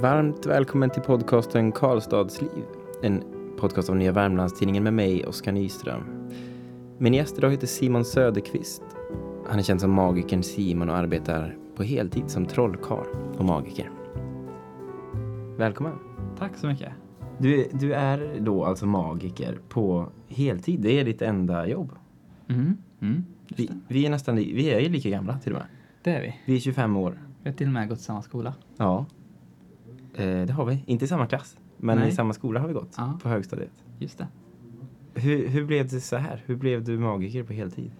Varmt välkommen till podcasten Karlstadsliv. En podcast av Nya Värmlandstidningen med mig, Oskar Nyström. Min gäst idag heter Simon Söderqvist. Han är känd som magikern Simon och arbetar på heltid som trollkarl och magiker. Välkommen. Tack så mycket. Du, du är då alltså magiker på heltid. Det är ditt enda jobb. Mm. Mm. Vi, vi är nästan vi är ju lika gamla till och med. Det är vi. Vi är 25 år. Vi har till och med gått samma skola. Ja. Eh, det har vi. Inte i samma klass, men Nej. i samma skola har vi gått. Ja. På högstadiet. Just det. Hur, hur blev det så här? Hur blev du magiker på heltid?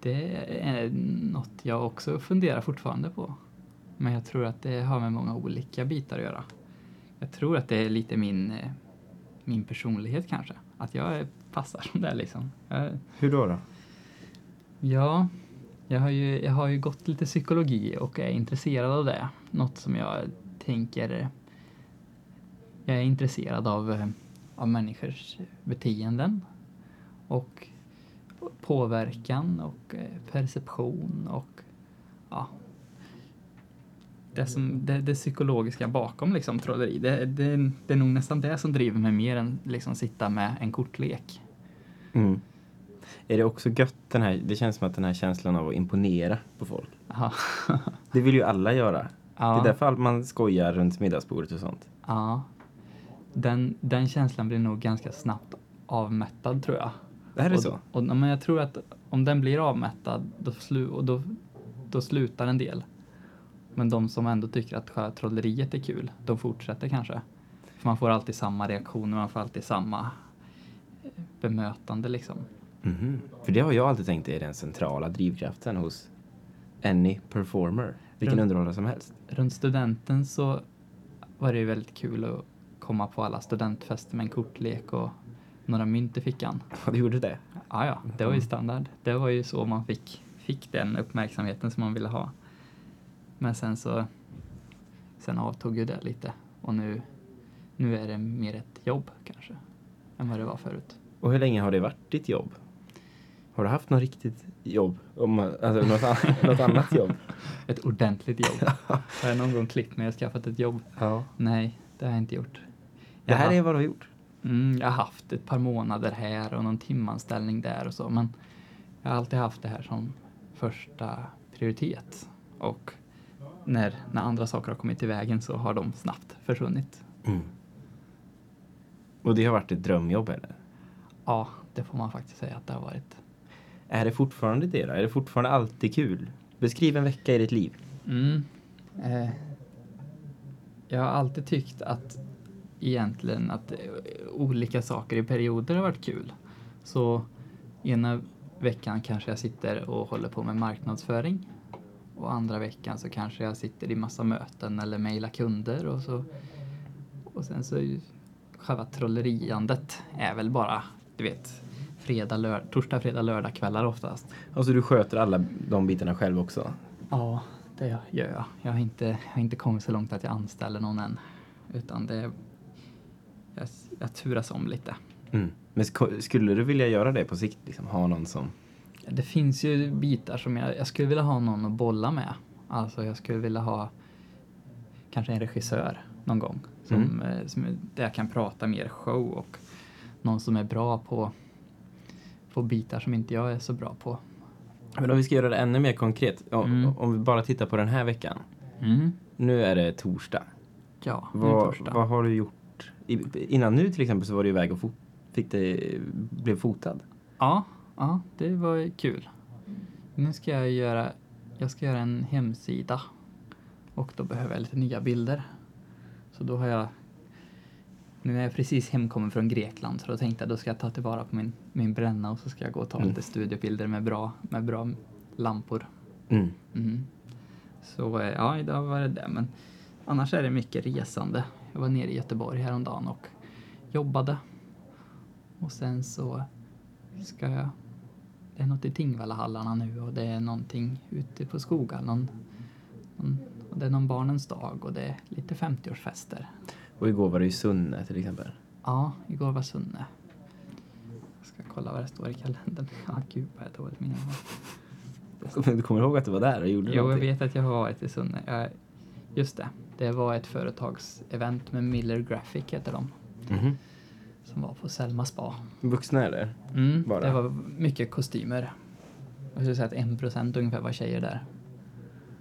Det är något jag också funderar fortfarande på. Men jag tror att det har med många olika bitar att göra. Jag tror att det är lite min, eh, min personlighet kanske. Att jag passar som det liksom. Jag, Hur då? då? ja, jag har, ju, jag har ju gått lite psykologi och är intresserad av det. Något som jag tänker... Jag är intresserad av, eh, av människors beteenden och påverkan och eh, perception och ja, det, som, det, det psykologiska bakom liksom trolleri. Det, det, det är nog nästan det som driver mig mer än liksom sitta med en kortlek. Mm. Är det också gött den här, det känns som att den här känslan av att imponera på folk. Det vill ju alla göra. Det Ja. är därför man skojar runt middagsbordet och sånt. Ja. Den, den känslan blir nog ganska snabbt avmättad tror jag. Det här är och, så? Och, men jag tror att om den blir avmättad då, slu, och då, då slutar en del. Men de som ändå tycker att trolleriet är kul, de fortsätter kanske. För man får alltid samma reaktioner, man får alltid samma eh, bemötande liksom. Mhm. För det har jag alltid tänkt är den centrala drivkraften hos any performer. Vilken Mm. underhållare som helst. Runt studenten så var det ju väldigt kul att komma på alla studentfester med en kortlek och några mynt i fickan. Ja, du gjorde det? Ja, ja, det var ju standard. Det var ju så man fick, fick den uppmärksamheten som man ville ha. Men sen så, sen avtog ju det lite och nu, nu är det mer ett jobb kanske, än vad det var förut. Och hur länge har det varit ditt jobb? Har du haft något riktigt jobb? Om, alltså något, an- något annat jobb? Ett ordentligt jobb. Har jag någon gång klippt mig och skaffat ett jobb? Ja. Nej, det har jag inte gjort. Det här är vad du har gjort? Mm, jag har haft ett par månader här och någon timanställning där och så, men jag har alltid haft det här som första prioritet. Och när, när andra saker har kommit i vägen så har de snabbt försvunnit. Mm. Och det har varit ett drömjobb eller? Ja, det får man faktiskt säga att det har varit. Är det fortfarande det då? Är det fortfarande alltid kul? Beskriv en vecka i ditt liv. Mm. Eh, jag har alltid tyckt att egentligen att eh, olika saker i perioder har varit kul. Så ena veckan kanske jag sitter och håller på med marknadsföring och andra veckan så kanske jag sitter i massa möten eller mejlar kunder och så och sen så själva trolleriandet är väl bara, du vet, fredag, lör- torsdag, fredag, lördag kvällar oftast. Alltså du sköter alla de bitarna själv också? Ja, det gör jag. Jag har inte, jag har inte kommit så långt att jag anställer någon än. Utan det... Jag, jag turas om lite. Mm. Men sk- skulle du vilja göra det på sikt? Liksom, ha någon som... Det finns ju bitar som jag, jag skulle vilja ha någon att bolla med. Alltså jag skulle vilja ha kanske en regissör någon gång. Som, Mm. eh, som, där jag kan prata mer show och någon som är bra på, på bitar som inte jag är så bra på. Men om vi ska göra det ännu mer konkret. Om, Mm. om vi bara tittar på den här veckan. Mm. Nu är det torsdag. Ja, nu är Vad, torsdag. vad har du gjort? I, innan nu till exempel så var du iväg och fick det, blev fotad. Ja, ja, det var kul. Nu ska jag göra, jag ska göra en hemsida och då behöver jag lite nya bilder. Så då har jag, nu är jag precis hemkommen från Grekland så då tänkte jag då ska jag ta tillvara på min, min bränna och så ska jag gå och ta Mm. lite studiobilder med bra, med bra lampor. Mm. Mhm. Så eh, ja, idag var det det. Men annars är det mycket resande. Jag var nere i Göteborg häromdagen och jobbade. Och sen så ska jag... Det är något i Tingvallahallarna nu och det är någonting ute på Skogal. Någon, någon, och det är någon barnens dag och det är lite 50-årsfester. Och igår var det i Sunne till exempel. Ja, igår var Sunne. Jag ska kolla vad det står i kalendern. Ja, gud vad jag dåligt minne. Du kommer ihåg att du var där och gjorde Jo, jag någonting? vet att jag har varit i Sunne. Jag, just det. Det var ett företagsevent med Miller Graphic heter de. Mhm. Som var på Selma spa. Vuxna eller? Mm, Bara? det var mycket kostymer. Jag skulle säga att en procent ungefär var tjejer där.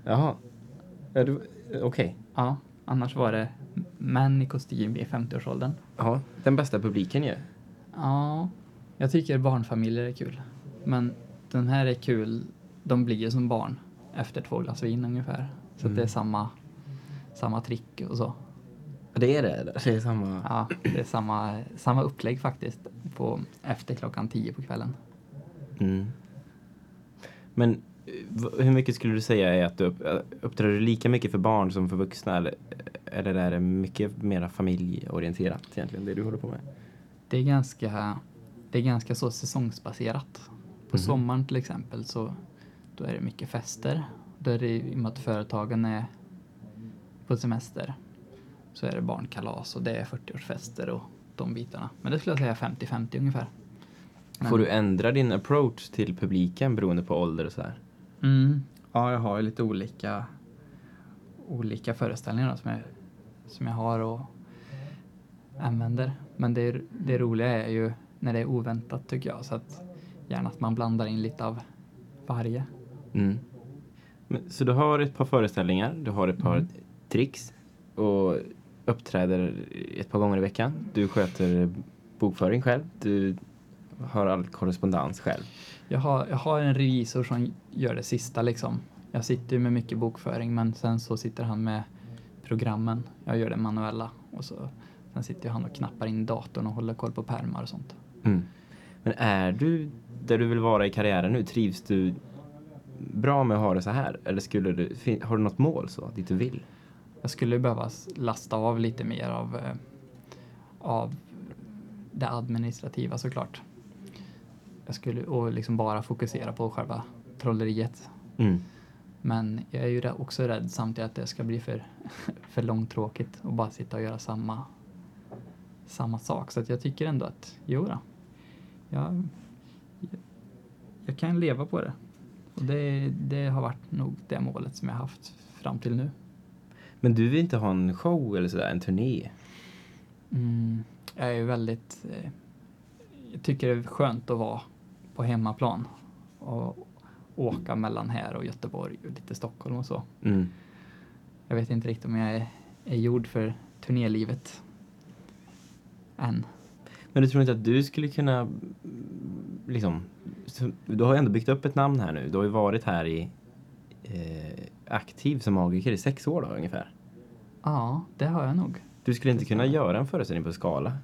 Jaha. Okej. Ja, annars var det män i kostym i 50-årsåldern. Ja, den bästa publiken ju. Ja, jag tycker barnfamiljer är kul. Men den här är kul, de blir ju som barn efter två glas vin ungefär. Så Mm. det är samma, samma trick och så. Det är det. Det är samma... Ja, det är samma, samma upplägg faktiskt på, efter klockan tio på kvällen. Mm. Men hur mycket skulle du säga är att du upp, uppträder du lika mycket för barn som för vuxna? Eller, eller är det mycket mer familjeorienterat egentligen, det du håller på med? Det är ganska, det är ganska så säsongsbaserat. På Mhm. sommaren till exempel så då är det mycket fester. Då är det i och med att företagen är på semester så är det barnkalas och det är 40-årsfester och de bitarna. Men det skulle jag säga 50-50 ungefär. Men- Får du ändra din approach till publiken beroende på ålder och så här? Mm. Ja, jag har ju lite olika, olika föreställningar då, som, jag, som jag har och använder. Men det, det roliga är ju när det är oväntat tycker jag. Så att gärna att man blandar in lite av varje. Mm. Men, så du har ett par föreställningar, du har ett par Mm. Tricks och uppträder ett par gånger i veckan. Du sköter bokföring själv, du har all korrespondens själv. Jag har, jag har en revisor som gör det sista liksom. Jag sitter ju med mycket bokföring men sen så sitter han med programmen. Jag gör det manuella och så sen sitter han och knappar in datorn och håller koll på pärmar och sånt. Mm. Men är du där du vill vara i karriären nu? Trivs du bra med att ha det så här? Eller skulle du, har du något mål så, dit du vill? Jag skulle behöva lasta av lite mer av, eh, av det administrativa såklart. Jag skulle och liksom bara fokusera på själva trolleriet. Mm. Men jag är ju också rädd samtidigt att det ska bli för, för långtråkigt och bara sitta och göra samma, samma sak. Så att jag tycker ändå att, jo då, jag, jag, jag kan leva på det. Och det, det har varit nog det målet som jag haft fram till nu. Men du vill inte ha en show eller sådär, en turné? Mm, jag är väldigt... Eh, jag tycker det är skönt att vara på hemmaplan och åka mellan här och Göteborg och lite Stockholm och så. Mm. Jag vet inte riktigt om jag är, är gjord för turnélivet än. Men du tror inte att du skulle kunna, liksom, du har ju ändå byggt upp ett namn här nu. Du har ju varit här i, eh, aktiv som magiker i sex år då ungefär. Ja, det har jag nog. Du skulle inte kunna göra en föreställning på Skala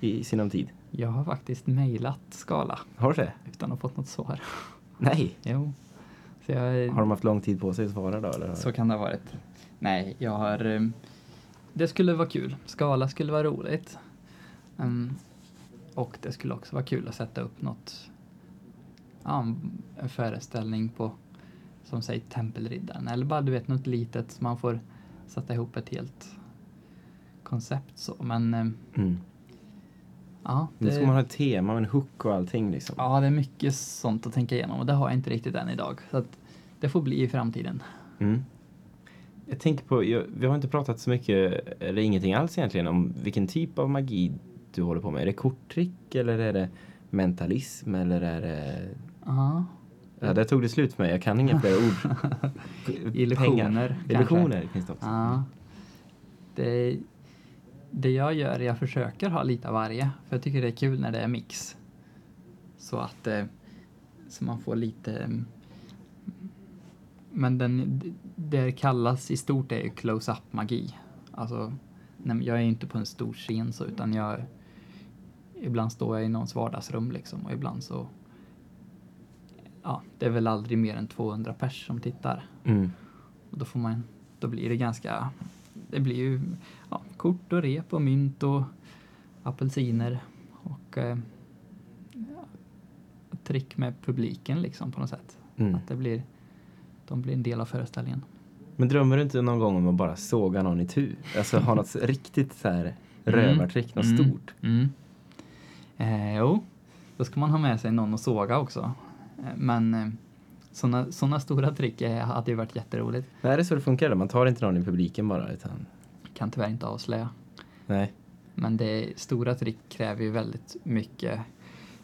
i sinom tid? Jag har faktiskt mejlat Skala Har du det? utan att ha fått något svar. Nej. Jo. Jag, Har de haft lång tid på sig att svara då? Eller? så kan det ha varit. Nej, jag har... eh, Det skulle vara kul. Skala skulle vara roligt. Mm, och det skulle också vara kul att sätta upp något... Ja, en föreställning på, som säger Tempelriddaren. Eller bara du vet något litet så man får sätta ihop ett helt koncept så. Men eh, Mm. ja, Nu ska man ha ett tema och en hook och allting liksom. Ja, det är mycket sånt att tänka igenom och det har jag inte riktigt än idag. Så att det får bli i framtiden. Mm. Jag tänker på, jag, vi har inte pratat så mycket, eller ingenting alls egentligen, om vilken typ av magi du håller på med. Är det korttrick eller är det mentalism eller är det... Ja, Ja, där tog det slut för mig. Jag kan inga fler ord. Illusioner. Illusioner finns det också. ja. Det, det jag gör är att jag försöker ha lite av varje. För jag tycker det är kul när det är mix. Så att eh, så man får lite... mm, Men den, det kallas i stort är ju close-up magi. Alltså, nej, jag är ju inte på en stor scen så utan jag... Ibland står jag i någons vardagsrum liksom och ibland så... Ja, det är väl aldrig mer än 200 pers som tittar. Mm. Och då får man, då blir det ganska, det blir ju ja, kort och rep och mynt och apelsiner och eh, trick med publiken liksom på något sätt. Mm. Att det blir, de blir en del av föreställningen. Men drömmer du inte någon gång om att bara såga någon i tur? Alltså ha något riktigt så här rövartrick, något Mm. stort? Mm. Eh, jo, då ska man ha med sig någon att såga också. Men eh, Såna, såna stora trick hade ju varit jätteroligt. Men är det så det funkar då? Man tar inte någon i publiken bara utan... Kan tyvärr inte avslöja. Nej. Men det stora trick kräver ju väldigt mycket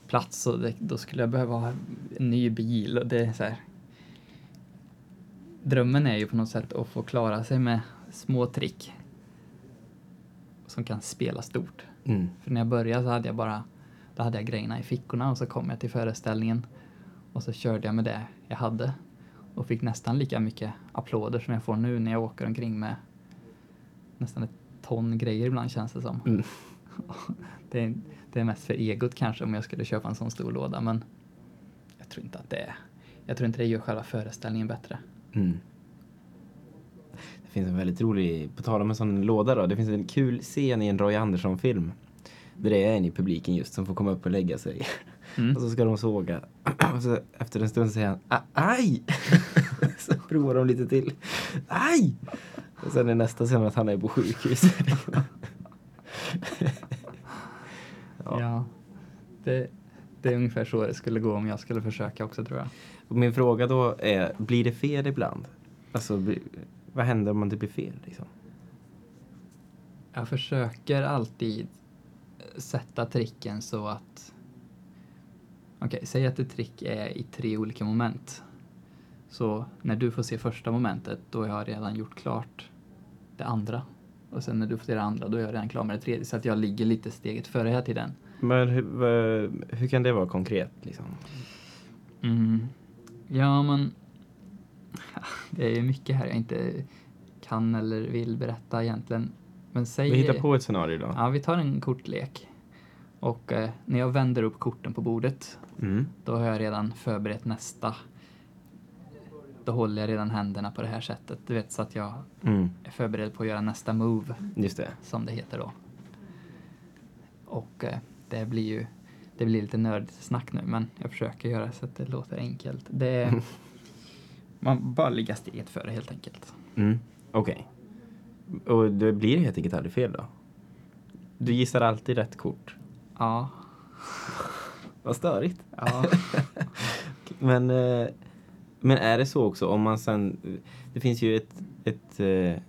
plats och det, då skulle jag behöva ha en ny bil och det är så här. Drömmen är ju på något sätt att få klara sig med små trick som kan spela stort. Mm. För när jag började så hade jag bara, då hade jag grejerna i fickorna och så kom jag till föreställningen och så körde jag med det jag hade och fick nästan lika mycket applåder som jag får nu när jag åker omkring med nästan ett ton grejer ibland känns det som. Mm. det, är, det är mest för egot kanske om jag skulle köpa en sån stor låda men jag tror inte att det är, jag tror inte det gör själva föreställningen bättre. Mm. Det finns en väldigt rolig, på tal om en sån låda då, det finns en kul scen i en Roy Andersson-film. Där det är en i publiken just som får komma upp och lägga sig. Mm. Och så ska de såga. Och så efter en stund säger han "A- aj! så provar de lite till. Aj! Och sen är nästa scen att han är på sjukhus. Ja. Ja. det, det är ungefär så det skulle gå om jag skulle försöka också tror jag. Och min fråga då är, blir det fel ibland? Alltså, vad händer om det blir fel liksom? Jag försöker alltid sätta tricken så att... Okej, säg att ett trick är i tre olika moment. Så när du får se första momentet, då har jag redan gjort klart det andra. Och sen när du får se det andra, då är jag redan klar med det tredje. Så att jag ligger lite steget före hela tiden. Men hur, hur kan det vara konkret liksom? Mm. Ja, men... Det är ju mycket här jag inte kan eller vill berätta egentligen. Men säg... Vi hittar på ett scenario då. Ja, vi tar en kortlek. Och eh, när jag vänder upp korten på bordet, Mm. då har jag redan förberett nästa. Då håller jag redan händerna på det här sättet, du vet, så att jag Mm. är förberedd på att göra nästa move, Just det. som det heter då. Och eh, det blir ju, det blir lite nördigt snack nu, men jag försöker göra så att det låter enkelt. Det är, man bara ligga steget före helt enkelt. Mm. Okej. Och det blir helt enkelt aldrig fel då? Du gissar alltid rätt kort. Ja, Vad störigt. ja. Men, eh, men är det så också om man sen... Det finns ju ett, ett eh,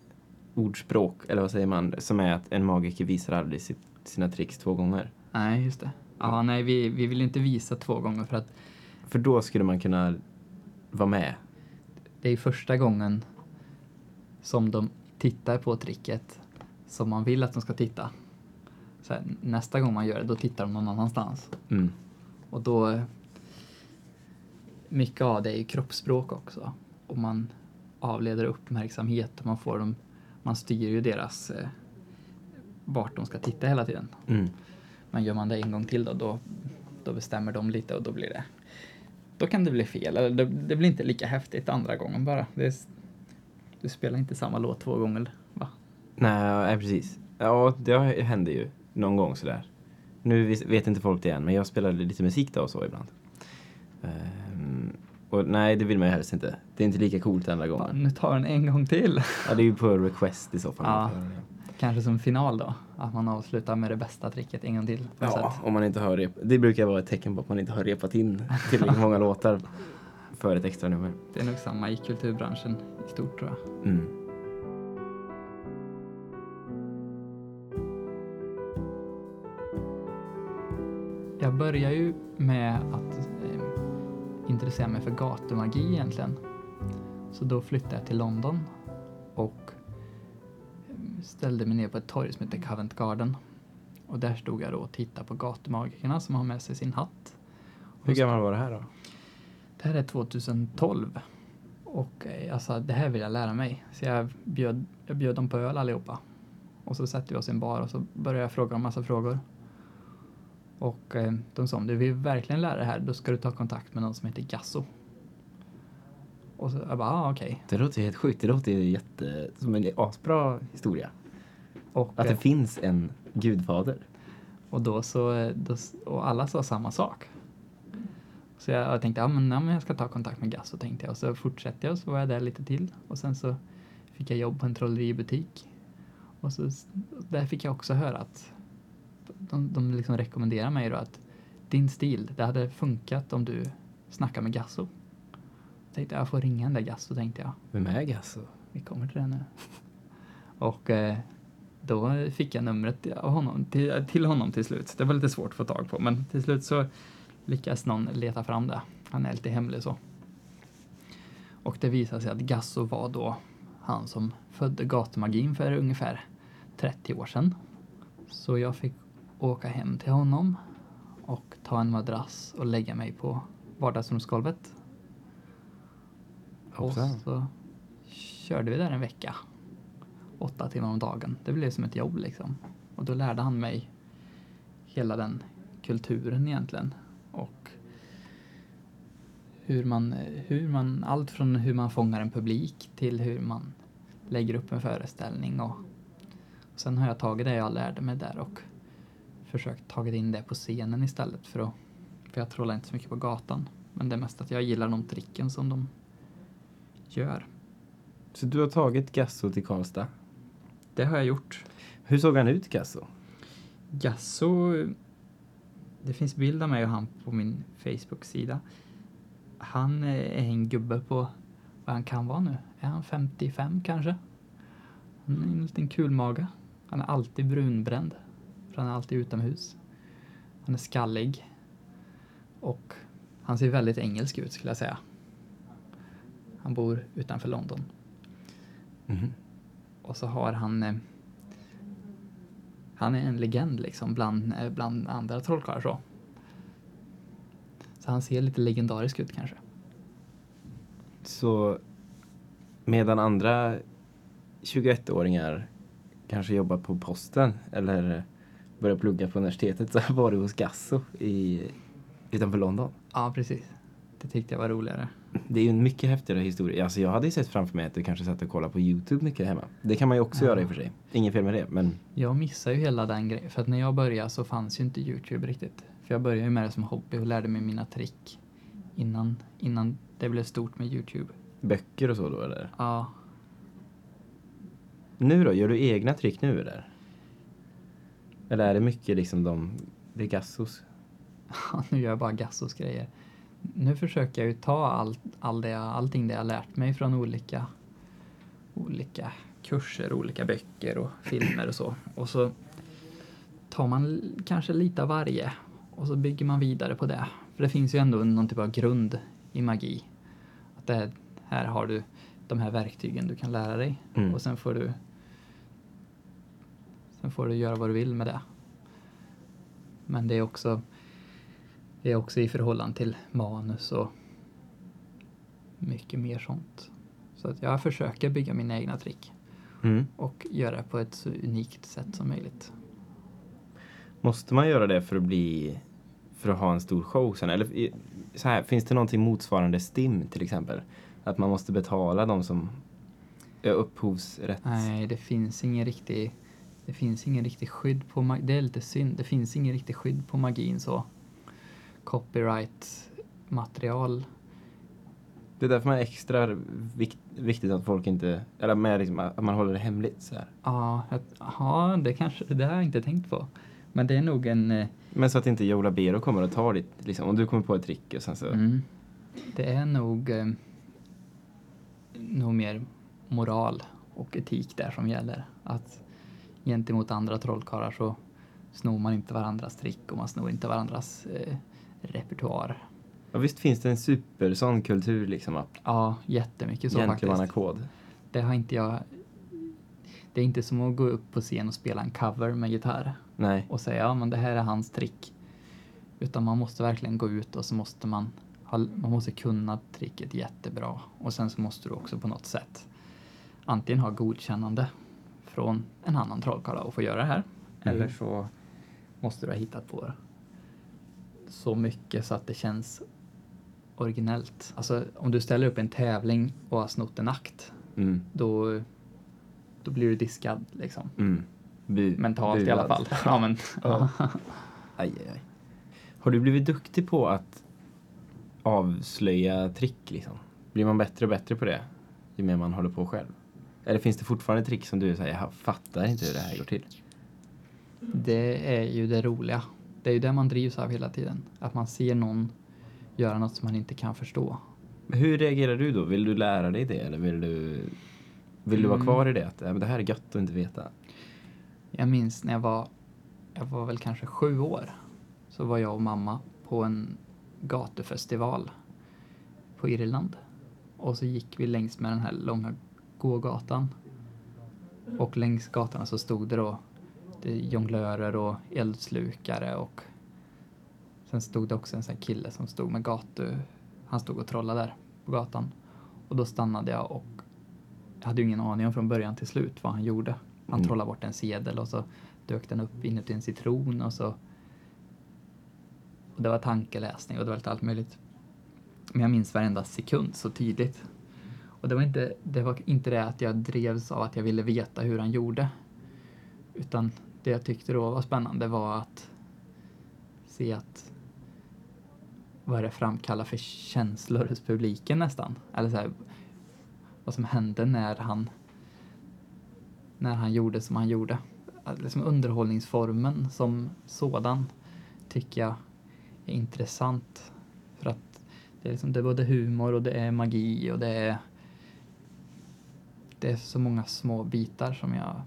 ordspråk, eller vad säger man, som är att en magiker visar aldrig sitt, sina tricks två gånger. nej just det. Ja, nej, vi, vi vill inte visa två gånger för att För då skulle man kunna vara med. det är första gången som de tittar på tricket som man vill att de ska titta. Här, nästa gång man gör det, då tittar de någon annanstans. Mm. Och då... Mycket av det är ju kroppsspråk också. Och man avleder uppmärksamhet och man får dem... Man styr ju deras... Eh, vart de ska titta hela tiden. Mm. Men gör man det en gång till då, då, då bestämmer de lite och då blir det... Då kan det bli fel, eller det, det blir inte lika häftigt andra gången bara. Det du spelar inte samma låt två gånger, va? Nej, precis. Ja, det händer ju någon gång sådär. Nu vet inte folk det än, men jag spelar lite musik då och så ibland. Ehm, och nej, det vill man ju helst inte. Det är inte lika coolt andra gången. nu tar den en gång till. Ja, det är ju på request i så fall. Ja. Kanske som final då, att man avslutar med det bästa tricket en gång till. Ja, om man inte har rep- Det brukar vara ett tecken på att man inte har repat in tillräckligt många låtar för ett extra nummer. Det är nog samma i kulturbranschen i stort tror jag. Mm. Jag börjar ju med att eh, intressera mig för gatumagi egentligen. Så då flyttade jag till London och eh, ställde mig ner på ett torg som heter Covent Garden. Och där stod jag då och tittade på gatumagikerna som har med sig sin hatt. Hur gammal var det här då? Det här är 2012. Och eh, sa, det här vill jag lära mig. Så jag bjöd, jag bjöd dem på öl allihopa. Och så satte vi oss i en bar och så började jag fråga dem massa frågor. Och eh, de sa, om du vill verkligen lära dig här, då ska du ta kontakt med någon som heter Gasso. Och så jag bara, ah, okej. Det låter helt sjukt. Det låter jätte... som en asbra historia. Och, Att det eh, finns en gudfader. Och då så, eh, då, och alla sa samma sak. Så jag, jag tänkte, ja men, ja men jag ska ta kontakt med Gasso tänkte jag. Och så fortsatte jag och så var jag där lite till. Och sen så fick jag jobb på en trolleributik. Och så, där fick jag också höra att de, de liksom rekommenderar mig då att din stil, det hade funkat om du snackar med Gasso. Jag tänkte jag får ringa den där Gasso tänkte jag. Vem är Gasso? Vi kommer till det nu. Och eh, då fick jag numret av honom, till, till honom till slut. Det var lite svårt att få tag på, men till slut så lyckades någon leta fram det. Han är lite hemlig så. Och det visade sig att Gasso var då han som födde gatumagin för ungefär 30 år sedan. Så jag fick åka hem till honom och ta en madrass och lägga mig på vardagsrumsgolvet. Och så körde vi där en vecka. Åtta timmar om dagen. Det blev som ett jobb liksom. Och då lärde han mig hela den kulturen egentligen. Och hur man, hur man, allt från hur man fångar en publik till hur man lägger upp en föreställning. Och, och sen har jag tagit det jag lärde mig där och försökt tagit in det på scenen istället för att, för jag trollar inte så mycket på gatan. Men det är mest att jag gillar de tricken som de gör. Så du har tagit Gasso till Karlstad. Det har jag gjort. Hur såg han ut, Gasso? Gasso, det finns bild av mig och han på min Facebook-sida. Han är en gubbe på, vad han kan vara nu, är han 55 kanske? Han är en liten kulmage. Han är alltid brunbränd, för han är alltid utomhus. Han är skallig. Och han ser väldigt engelsk ut skulle jag säga. Han bor utanför London. Mhm. Och så har han... Eh, han är en legend liksom bland, eh, bland andra trollkarlar så. Så han ser lite legendarisk ut kanske. Så medan andra 21-åringar kanske jobbar på posten eller börjar plugga på universitetet så var du hos Gasso i, utanför London. Ja, precis. Det tyckte jag var roligare. Det är ju en mycket häftigare historia. Alltså jag hade ju sett framför mig att du kanske satt och kollade på YouTube mycket hemma. Det kan man ju också Ja. göra i och för sig. Inget fel med det, men Jag missar ju hela den grejen. För att när jag började så fanns ju inte Youtube riktigt. För jag började ju med det som hobby och lärde mig mina trick innan, innan det blev stort med Youtube. böcker och så då eller? Ja, Nu då? Gör du egna trick nu eller? Eller är det mycket liksom de, det är Gassos? nu gör jag bara Gassos grejer. Nu försöker jag ju ta allt, all det, allting det jag lärt mig från olika, olika kurser, olika böcker och filmer och så. Och så tar man kanske lite av varje och så bygger man vidare på det. För det finns ju ändå någon typ av grund i magi. Att det här, här har du de här verktygen du kan lära dig Mm. och sen får du sen får du göra vad du vill med det. Men det är också det är också i förhållande till manus och mycket mer sånt. Så att jag försöker bygga mina egna trick Mm. och göra det på ett så unikt sätt som möjligt. Måste man göra det för att bli för att ha en stor show sen? Eller så här, finns det någonting motsvarande STIM till exempel? Att man måste betala de som är upphovsrätt? Nej, det finns ingen riktig det finns ingen riktig skydd på ma- Det är lite synd. Det finns ingen riktig skydd på magin så. Copyright material. Det är därför man är extra vikt, viktigt att folk inte, eller med liksom, att man håller det hemligt så här. Ja, att- ja, det kanske, det har jag inte tänkt på. Men det är nog en, eh, Men så att inte Joe Labero kommer och tar ditt, liksom, om du kommer på ett trick och sen så. Mm. Det är nog, eh, nog mer moral och etik där som gäller. Att gentemot andra trollkarlar så snor man inte varandras trick och man snor inte varandras eh, repertoar. Ja, visst finns det en super sån kultur liksom, att Ja, jättemycket så faktiskt. gentlemannakod. Det har inte jag... Det är inte som att gå upp på scen och spela en cover med gitarr Nej. och säga ja men det här är hans trick. Utan man måste verkligen gå ut och så måste man, ha, man måste kunna tricket jättebra. Och sen så måste du också på något sätt antingen ha godkännande från en annan trollkarl och få göra det här. Mm. Eller så måste du ha hittat på så mycket så att det känns originellt. Alltså om du ställer upp en tävling och har snott en akt, Mm. då, då blir du diskad liksom. Mm. Bu, Mentalt i alla fall. Ja, men, Ja. Aj, aj, aj. Har du blivit duktig på att avslöja trick liksom? Blir man bättre och bättre på det ju mer man håller på själv? Eller finns det fortfarande trick som du säger, jag fattar inte hur det här går till? Det är ju det roliga. Det är ju det man drivs av hela tiden. Att man ser någon göra något som man inte kan förstå. Hur reagerar du då? Vill du lära dig det eller vill du, vill du vara Mm. kvar i det? Att det här är gött att inte veta. Jag minns när jag var, jag var väl kanske sju år, så var jag och mamma på en gatufestival på Irland. Och så gick vi längs med den här långa gågatan. Och längs gatan så stod det då det jonglörer och eldslukare och sen stod det också en sån här kille som stod med gatu, han stod och trollade där på gatan. Och då stannade jag och jag hade ju ingen aning om från början till slut vad han gjorde. Han Mm. trollade bort en sedel och så dök den upp inuti en citron och så och det var tankeläsning och det var lite allt möjligt. Men jag minns varenda sekund så tydligt. Och det var inte det, var inte det att jag drevs av att jag ville veta hur han gjorde. Utan det jag tyckte då var spännande var att se att vad det framkallar för känslor hos publiken nästan. Eller så här, vad som hände när han när han gjorde som han gjorde. Liksom underhållningsformen som sådan tycker jag är intressant. För att det är, liksom, det är både humor och det är magi och det är det är så många små bitar som jag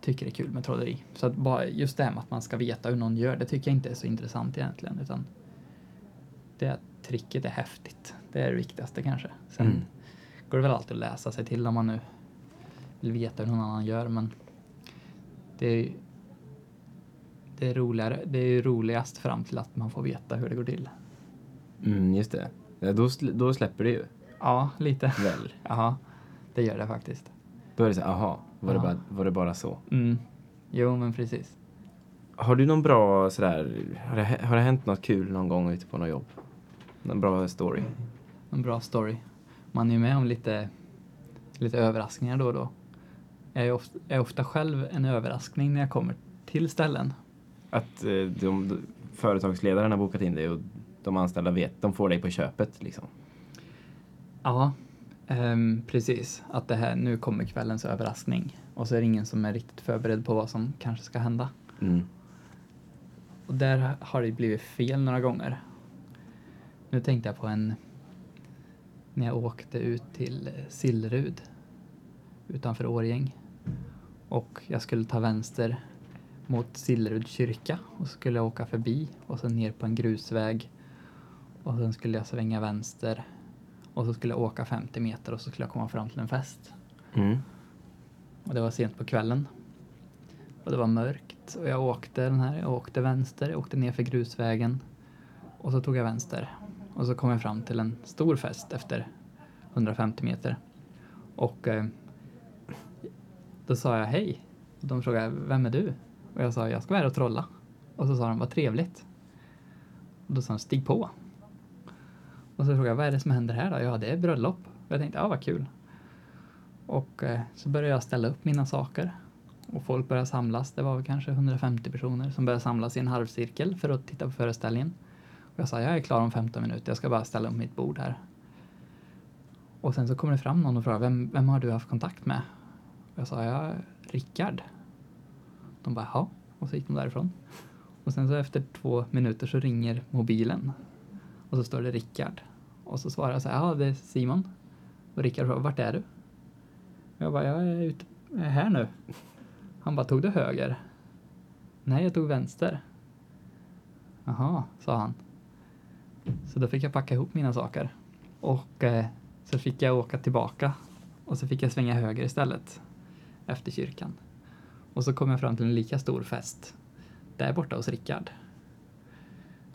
tycker är kul med trolleri. Så att bara just det här med att man ska veta hur någon gör, det tycker jag inte är så intressant egentligen. Utan det är att tricket är häftigt. Det är det viktigaste kanske. Sen Mm. går det väl alltid att läsa sig till om man nu vill veta hur någon annan gör, men det är, det är roligare. Det är roligast fram till att man får veta hur det går till. Mm, just det. Ja, då, då släpper det ju, Ja, lite. väl? Ja, det gör det faktiskt. Då är det så här, aha, var, det Ja. bara, var det bara så? Mm. Jo, men precis. Har du någon bra sådär, har det, har det hänt något kul någon gång ute på något jobb? Någon bra story? En bra story. Man är ju med om lite, lite överraskningar då och då. Jag är, ofta, jag är ofta själv en överraskning när jag kommer till ställen. Att eh, de, de, företagsledaren har bokat in dig och de anställda vet, de får dig på köpet liksom. Ja, ehm, precis. Att det här, nu kommer kvällens överraskning. Och så är det ingen som är riktigt förberedd på vad som kanske ska hända. Mm. Och där har det blivit fel några gånger. Nu tänkte jag på en... När jag åkte ut till Sillerud utanför Årjäng. Och jag skulle ta vänster mot Sillerud kyrka och så skulle jag åka förbi och så ner på en grusväg. Och sen skulle jag svänga vänster och så skulle jag åka 50 meter och så skulle jag komma fram till en fest. Mm. Och det var sent på kvällen. Och det var mörkt och jag åkte den här, jag åkte vänster, jag åkte ner för grusvägen. Och så tog jag vänster. Och så kom jag fram till en stor fest efter 150 meter. Och eh, då sa jag hej. Och de frågade, vem är du? Och jag sa, jag ska vara här och trolla. Och så sa de, vad trevligt. Och då sa de, stig på. Och så frågade jag, vad är det som händer här då? Ja, det är bröllop. Och jag tänkte, ja vad kul. Och eh, så började jag ställa upp mina saker. Och folk började samlas. Det var väl kanske 150 personer som började samlas i en halvcirkel för att titta på föreställningen. Och jag sa, jag är klar om 15 minuter. Jag ska bara ställa upp mitt bord här. Och sen så kommer det fram någon och frågar, vem, vem har du haft kontakt med? Och jag sa, ja, Rickard. De bara, ja. Och så gick de därifrån. Och sen så efter två minuter så ringer mobilen. Och så står det Rickard. Och så svarar jag så här, ja det är Simon. Och Rickard frågar, vart är du? Jag bara, jag är ute, jag är här nu. Han bara, tog du höger? Nej, jag tog vänster. Jaha, sa han. Så då fick jag packa ihop mina saker. Och eh, så fick jag åka tillbaka. Och så fick jag svänga höger istället. Efter kyrkan. Och så kom jag fram till en lika stor fest. Där borta hos Rickard.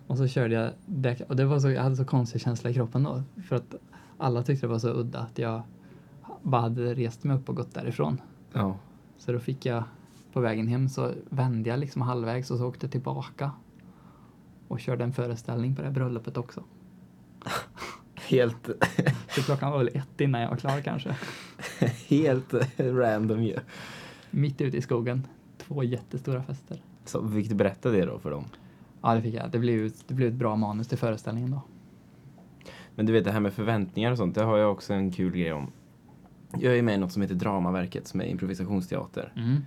Och så körde jag, det, och det var så, jag hade så konstig känsla i kroppen då. För att alla tyckte det var så udda att jag bara hade rest mig upp och gått därifrån. Ja. Så då fick jag, på vägen hem så vände jag liksom halvvägs och så åkte jag tillbaka. Och körde en föreställning på det här bröllopet också. Helt, Så klockan var väl ett innan jag var klar kanske. helt random ju. Mitt ute i skogen. Två jättestora fester. Så fick du berätta det då för dem? Ja, det fick jag. Det blev, det blev ett bra manus till föreställningen då. Men du vet det här med förväntningar och sånt, det har jag också en kul grej om. Jag är med i något som heter Dramaverket som är improvisationsteater. Mm.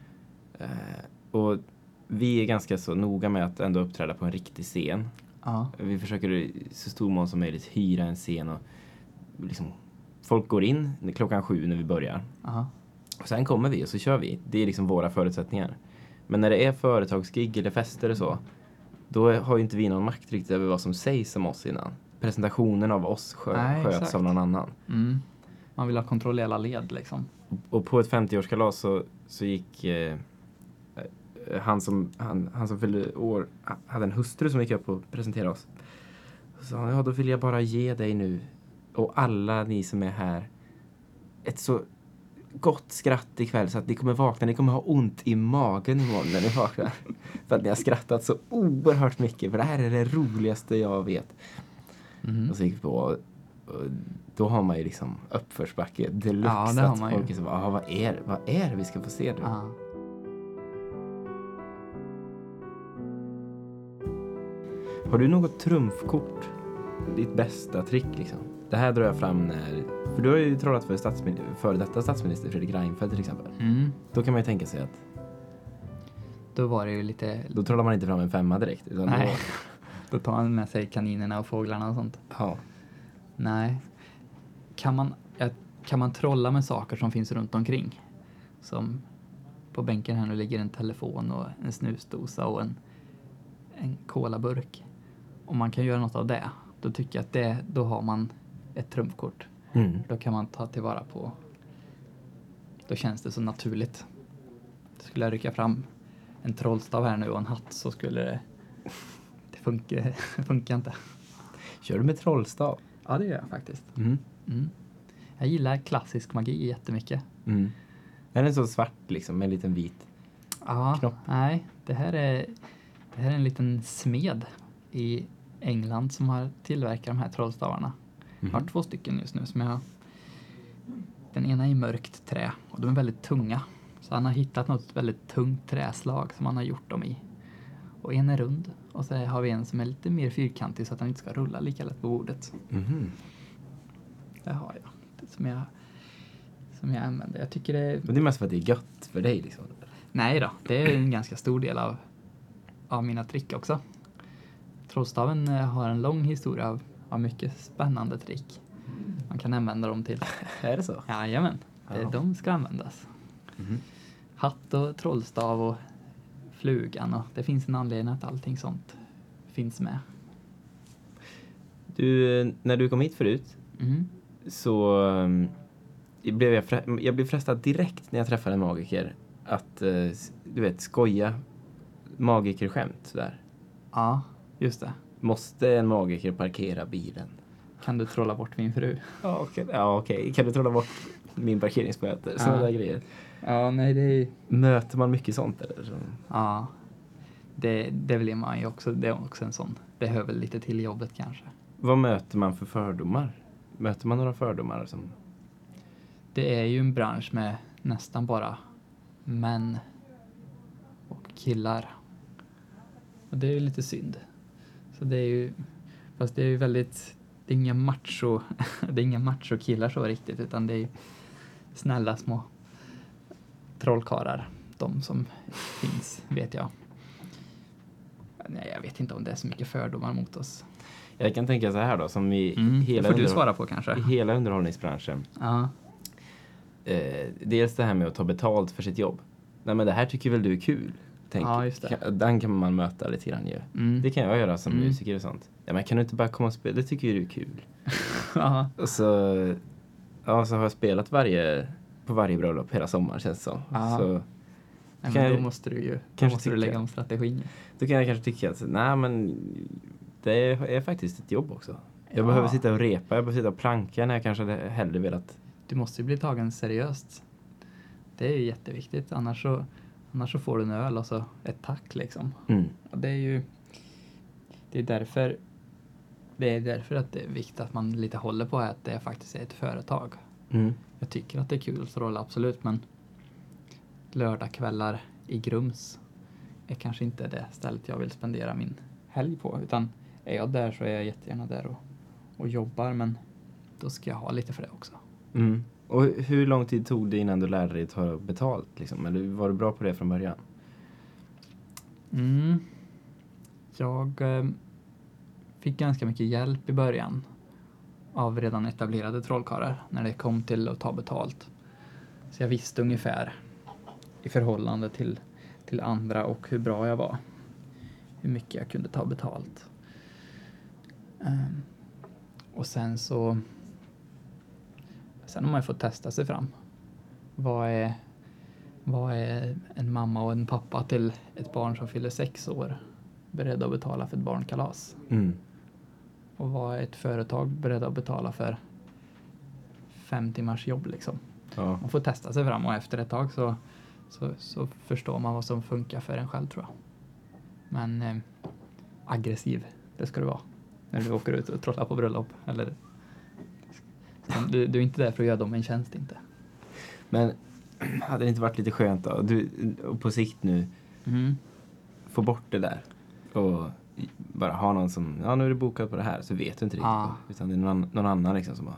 Eh, och vi är ganska så noga med att ändå uppträda på en riktig scen. Ja. Vi försöker i så stor mån som möjligt hyra en scen och liksom, folk går in klockan sju när vi börjar. Ja. Och sen kommer vi och så kör vi. Det är liksom våra förutsättningar. Men när det är företagsgig eller fester och så, då har ju inte vi någon makt riktigt över vad som sägs om oss innan. Presentationen av oss skö Nej, sköts exakt. av någon annan. Mm. Man vill ha kontroll i alla led liksom. Och på ett 50-årskalas så, så gick eh, eh, han, som, han, han som fyllde år, ha- hade en hustru som gick upp och presenterade oss. Så sa ja då vill jag bara ge dig nu och alla ni som är här ett så gott skratt ikväll så att ni kommer vakna, ni kommer ha ont i magen imorgon när ni vaknar. för att ni har skrattat så oerhört mycket för det här är det roligaste jag vet. Mhm. Och så gick vi på då har man ju liksom uppförsbacke deluxe. Ja, det har att man ju. folk är så, "Ah, vad, är, vad är det vi ska få se nu? Ja. Har du något trumfkort? Ditt bästa trick liksom? Det här drar jag fram när... För du har ju trollat för statsmin- före detta statsminister Fredrik Reinfeldt till exempel. Mm. Då kan man ju tänka sig att Då var det ju lite... då trollar man inte fram en femma direkt. Utan Nej. Då tar han med sig kaninerna och fåglarna och sånt. Då, ja. Nej. Kan man, ja, kan man trolla med saker som finns runt omkring? Som på bänken här nu ligger en telefon och en snusdosa och en, en colaburk. Om man kan göra något av det, då tycker jag att det, då har man ett trumfkort. Mm. Då kan man ta tillvara på... Då känns det så naturligt. Skulle jag rycka fram en trollstav här nu och en hatt så skulle det... Det funkar, funkar inte. Kör du med trollstav? Ja, det gör jag faktiskt. Mm. Mm. Jag gillar klassisk magi jättemycket. Mm. Är den så svart liksom med en liten vit? Ja, Knopp. nej, det här är, det här är en liten smed i England som har tillverkat de här trollstavarna. Jag har två stycken just nu som jag. Den ena är i mörkt trä och de är väldigt tunga. Så han har hittat något väldigt tungt träslag som han har gjort dem i. Och en är rund och så har vi en som är lite mer fyrkantig så att den inte ska rulla lika lätt på bordet. Mhm. Det har jag. Det som jag, som jag använder. Jag tycker det Men det är mest för att det är gött för dig liksom. Nej då, det är en ganska stor del av, av mina trick också. Trollstaven eh, har en lång historia av, av mycket spännande trick. Man kan använda dem till. Är det så? Jajamän, Ja. de ska användas. Mhm. Hatt och trollstav och flugan och det finns en anledning att allting sånt finns med. Du, när du kom hit förut Mm. så um, blev jag, jag blev frestad direkt när jag träffade en magiker att, eh, du vet, skoja magikerskämt sådär. Ja, just det. Måste en magiker parkera bilen? Kan du trolla bort min fru? Ja, okej. Ja, okej. Kan du trolla bort min parkeringsböter? Sådana Ja. grejer. Ja, nej det är Möter man mycket sånt eller? Ja, det, det vill man ju också. Det är också en sån. Det hör väl lite till jobbet kanske. vad möter man för fördomar? Möter man några fördomar? Som, Det är ju en bransch med nästan bara män och killar. Och det är ju lite synd. Så det är ju, fast det är ju väldigt, det är inga macho, det är inga macho killar så riktigt utan det är snälla små trollkarlar. De som finns, vet jag. Nej, jag vet inte om det är så mycket fördomar mot oss. jag kan tänka så här då, som i Mm, hela, får du svara på kanske. i hela underhållningsbranschen. Ja. Eh, dels det här med att ta betalt för sitt jobb. Nej men det här tycker väl du är kul? Tänk, Ja, just det. Kan, den kan man möta lite grann ju. Mm. Det kan jag göra som Mm. musiker och sånt. Ja men kan du inte bara komma och spela? Det tycker ju du är kul. Och så, ja, så har jag spelat varje, på varje bröllop hela sommaren känns det som. Så Nej, men då jag- måste du ju kanske måste du lägga om strategin. då kan jag kanske tycka att nej men det är faktiskt ett jobb också. Jag Ja. behöver sitta och repa, jag behöver sitta och planka när jag kanske hade hellre velat. Du måste ju bli tagen seriöst. Det är ju jätteviktigt. Annars så, annars så får du en öl och så ett tack liksom. Mm. Och det är ju det är därför det är därför att det är viktigt att man lite håller på att det faktiskt är ett företag. Mm. Jag tycker att det är kul att trolla, absolut, men lördagskvällar i Grums är kanske inte det stället jag vill spendera min helg på. Utan är jag där så är jag jättegärna där och, och jobbar, men då ska jag ha lite för det också. Mm. Och hur lång tid tog det innan du lärde dig ta betalt? Liksom? Eller var du bra på det från början? Mm. Jag eh, fick ganska mycket hjälp i början. av redan etablerade trollkarlar när det kom till att ta betalt. Så jag visste ungefär i förhållande till, till andra och hur bra jag var. Hur mycket jag kunde ta betalt. Eh, och sen så... Sen har man ju fått testa sig fram. Vad är, vad är en mamma och en pappa till ett barn som fyller sex år beredda att betala för ett barnkalas? Mm. Och vad är ett företag beredda att betala för fem timmars jobb liksom? Ja. Man får testa sig fram och efter ett tag så, så, så förstår man vad som funkar för en själv tror jag. Men eh, aggressiv, det ska du vara. När du åker ut och trollar på bröllop. Eller, du, du är inte där för att göra dem en tjänst inte. Men hade det inte varit lite skönt då? Du, och på sikt nu, Mm. få bort det där. Och bara ha någon som, ja nu är det bokat på det här, så vet du inte riktigt. Ja. Utan det är någon, någon annan liksom som har...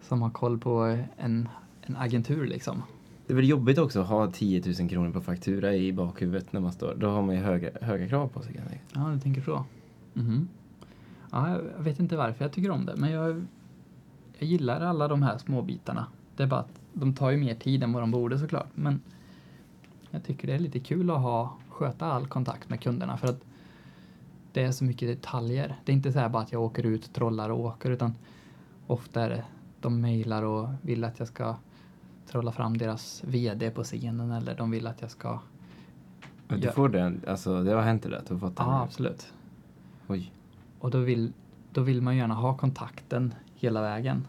Som har koll på en, en agentur liksom. Det är väl jobbigt också att ha 10 000 kronor på faktura i bakhuvudet när man står. Då har man ju höga, höga krav på sig. kan jag tänka. Ja, du tänker så. Mhm. Ja, jag vet inte varför jag tycker om det, men jag, jag gillar alla de här små bitarna. Det är bara att de tar ju mer tid än vad de borde såklart, men jag tycker det är lite kul att ha, sköta all kontakt med kunderna för att det är så mycket detaljer. Det är inte så här bara att jag åker ut, trollar och åker, utan ofta är det de mejlar och vill att jag ska trolla fram deras VD på scenen eller de vill att jag ska... Men Du får den, alltså det har hänt det där du har fått den? Ja, absolut. Oj. Och då vill, då vill man gärna ha kontakten hela vägen.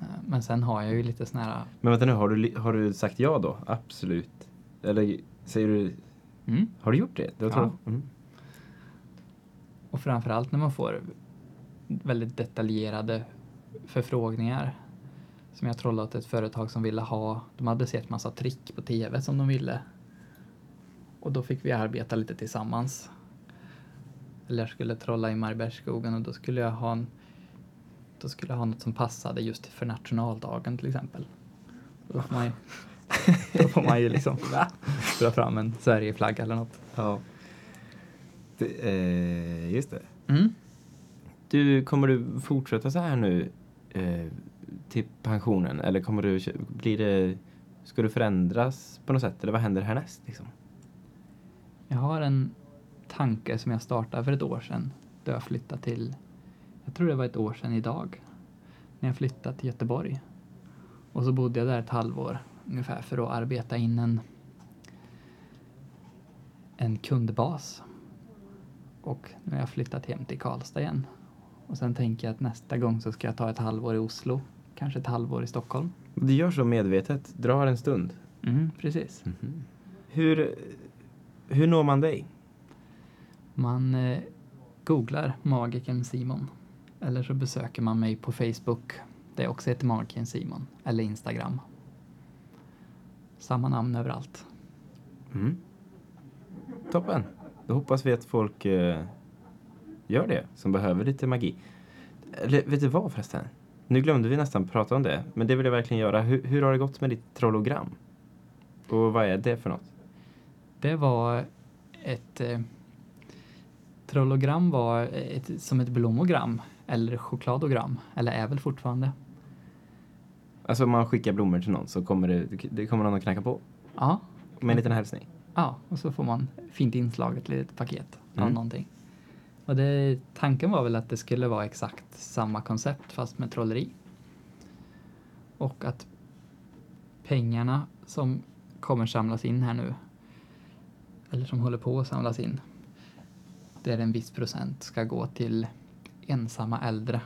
Eh, Men sen har jag ju lite sån här... Men vänta nu, har du, har du sagt ja då? Absolut. Eller säger du, Mm. har du gjort det? Har Ja. Mm. Och framförallt när man får väldigt detaljerade förfrågningar. Som jag trollade åt ett företag som ville ha, de hade sett massa trick på tv som de ville. Och då fick vi arbeta lite tillsammans. Eller jag skulle trolla i Mariebergsskogen och då skulle jag ha en, då skulle jag ha något som passade just för nationaldagen till exempel. Då får man ju, då får man ju liksom dra fram en Sverigeflagga eller något. Ja. Det, eh, just det. Mm. Du, kommer du fortsätta så här nu eh, till pensionen? Eller kommer du, blir det, ska du förändras på något sätt? Eller vad händer härnäst liksom? Jag har en tanke som jag startade för ett år sedan. Då jag flyttade till, jag tror det var ett år sedan idag. När jag flyttade till Göteborg. Och så bodde jag där ett halvår ungefär för att arbeta in en, en kundbas. Och nu har jag flyttat hem till Karlstad igen. Och sen tänker jag att nästa gång så ska jag ta ett halvår i Oslo. Kanske ett halvår i Stockholm. Du gör så medvetet, drar en stund. Mm, precis. Hur, hur når man dig? Man eh, googlar Magikern Simon. Eller så besöker man mig på Facebook. Där jag också heter Magikern Simon. Eller Instagram. Samma namn överallt. Mm. Toppen. Då hoppas vi att folk eh, gör det, som behöver lite magi. Eller vet du vad förresten? Nu glömde vi nästan prata om det, men det vill jag verkligen göra. Hur, hur har det gått med ditt trollogram? Och vad är det för något? Det var ett... Eh, trollogram var ett, som ett blommogram. Eller chokladogram. Eller är väl fortfarande. Alltså om man skickar blommor till någon så kommer det, det kommer någon att knacka på Ja, med en liten hälsning. Ja, och så får man fint inslaget litet paket av Mm. någonting. Och det, tanken var väl att det skulle vara exakt samma koncept fast med trolleri. Och att pengarna som kommer samlas in här nu, eller som håller på att samlas in, där en viss procent ska gå till ensamma äldre,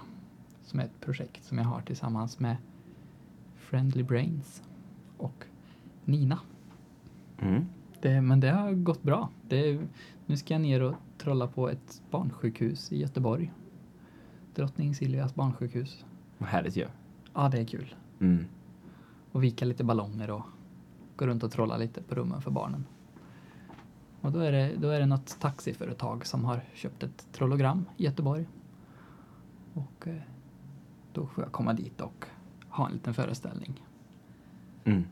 som är ett projekt som jag har tillsammans med Friendly Brains och Nina. Mm. Det, men det har gått bra. Det, nu ska jag ner och trolla på ett barnsjukhus i Göteborg. Drottning Silvias barnsjukhus. Vad härligt ju. Ja, det är kul. Mm. Och vika lite ballonger och gå runt och trolla lite på rummen för barnen. Och då är det, då är det något taxiföretag som har köpt ett trollogram i Göteborg. Och eh, då får jag komma dit och ha en liten föreställning. Mm.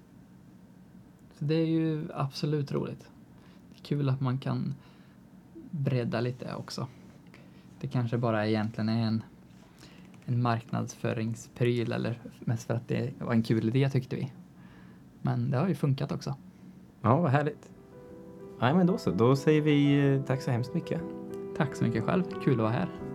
Så det är ju absolut roligt. Det är kul att man kan bredda lite också. Det kanske bara egentligen är en, en marknadsföringspryl eller mest för att det var en kul idé tyckte vi. Men det har ju funkat också. Ja, vad härligt. Nej, men då så. Då säger vi eh, tack så hemskt mycket. Tack så mycket själv. Kul att vara här.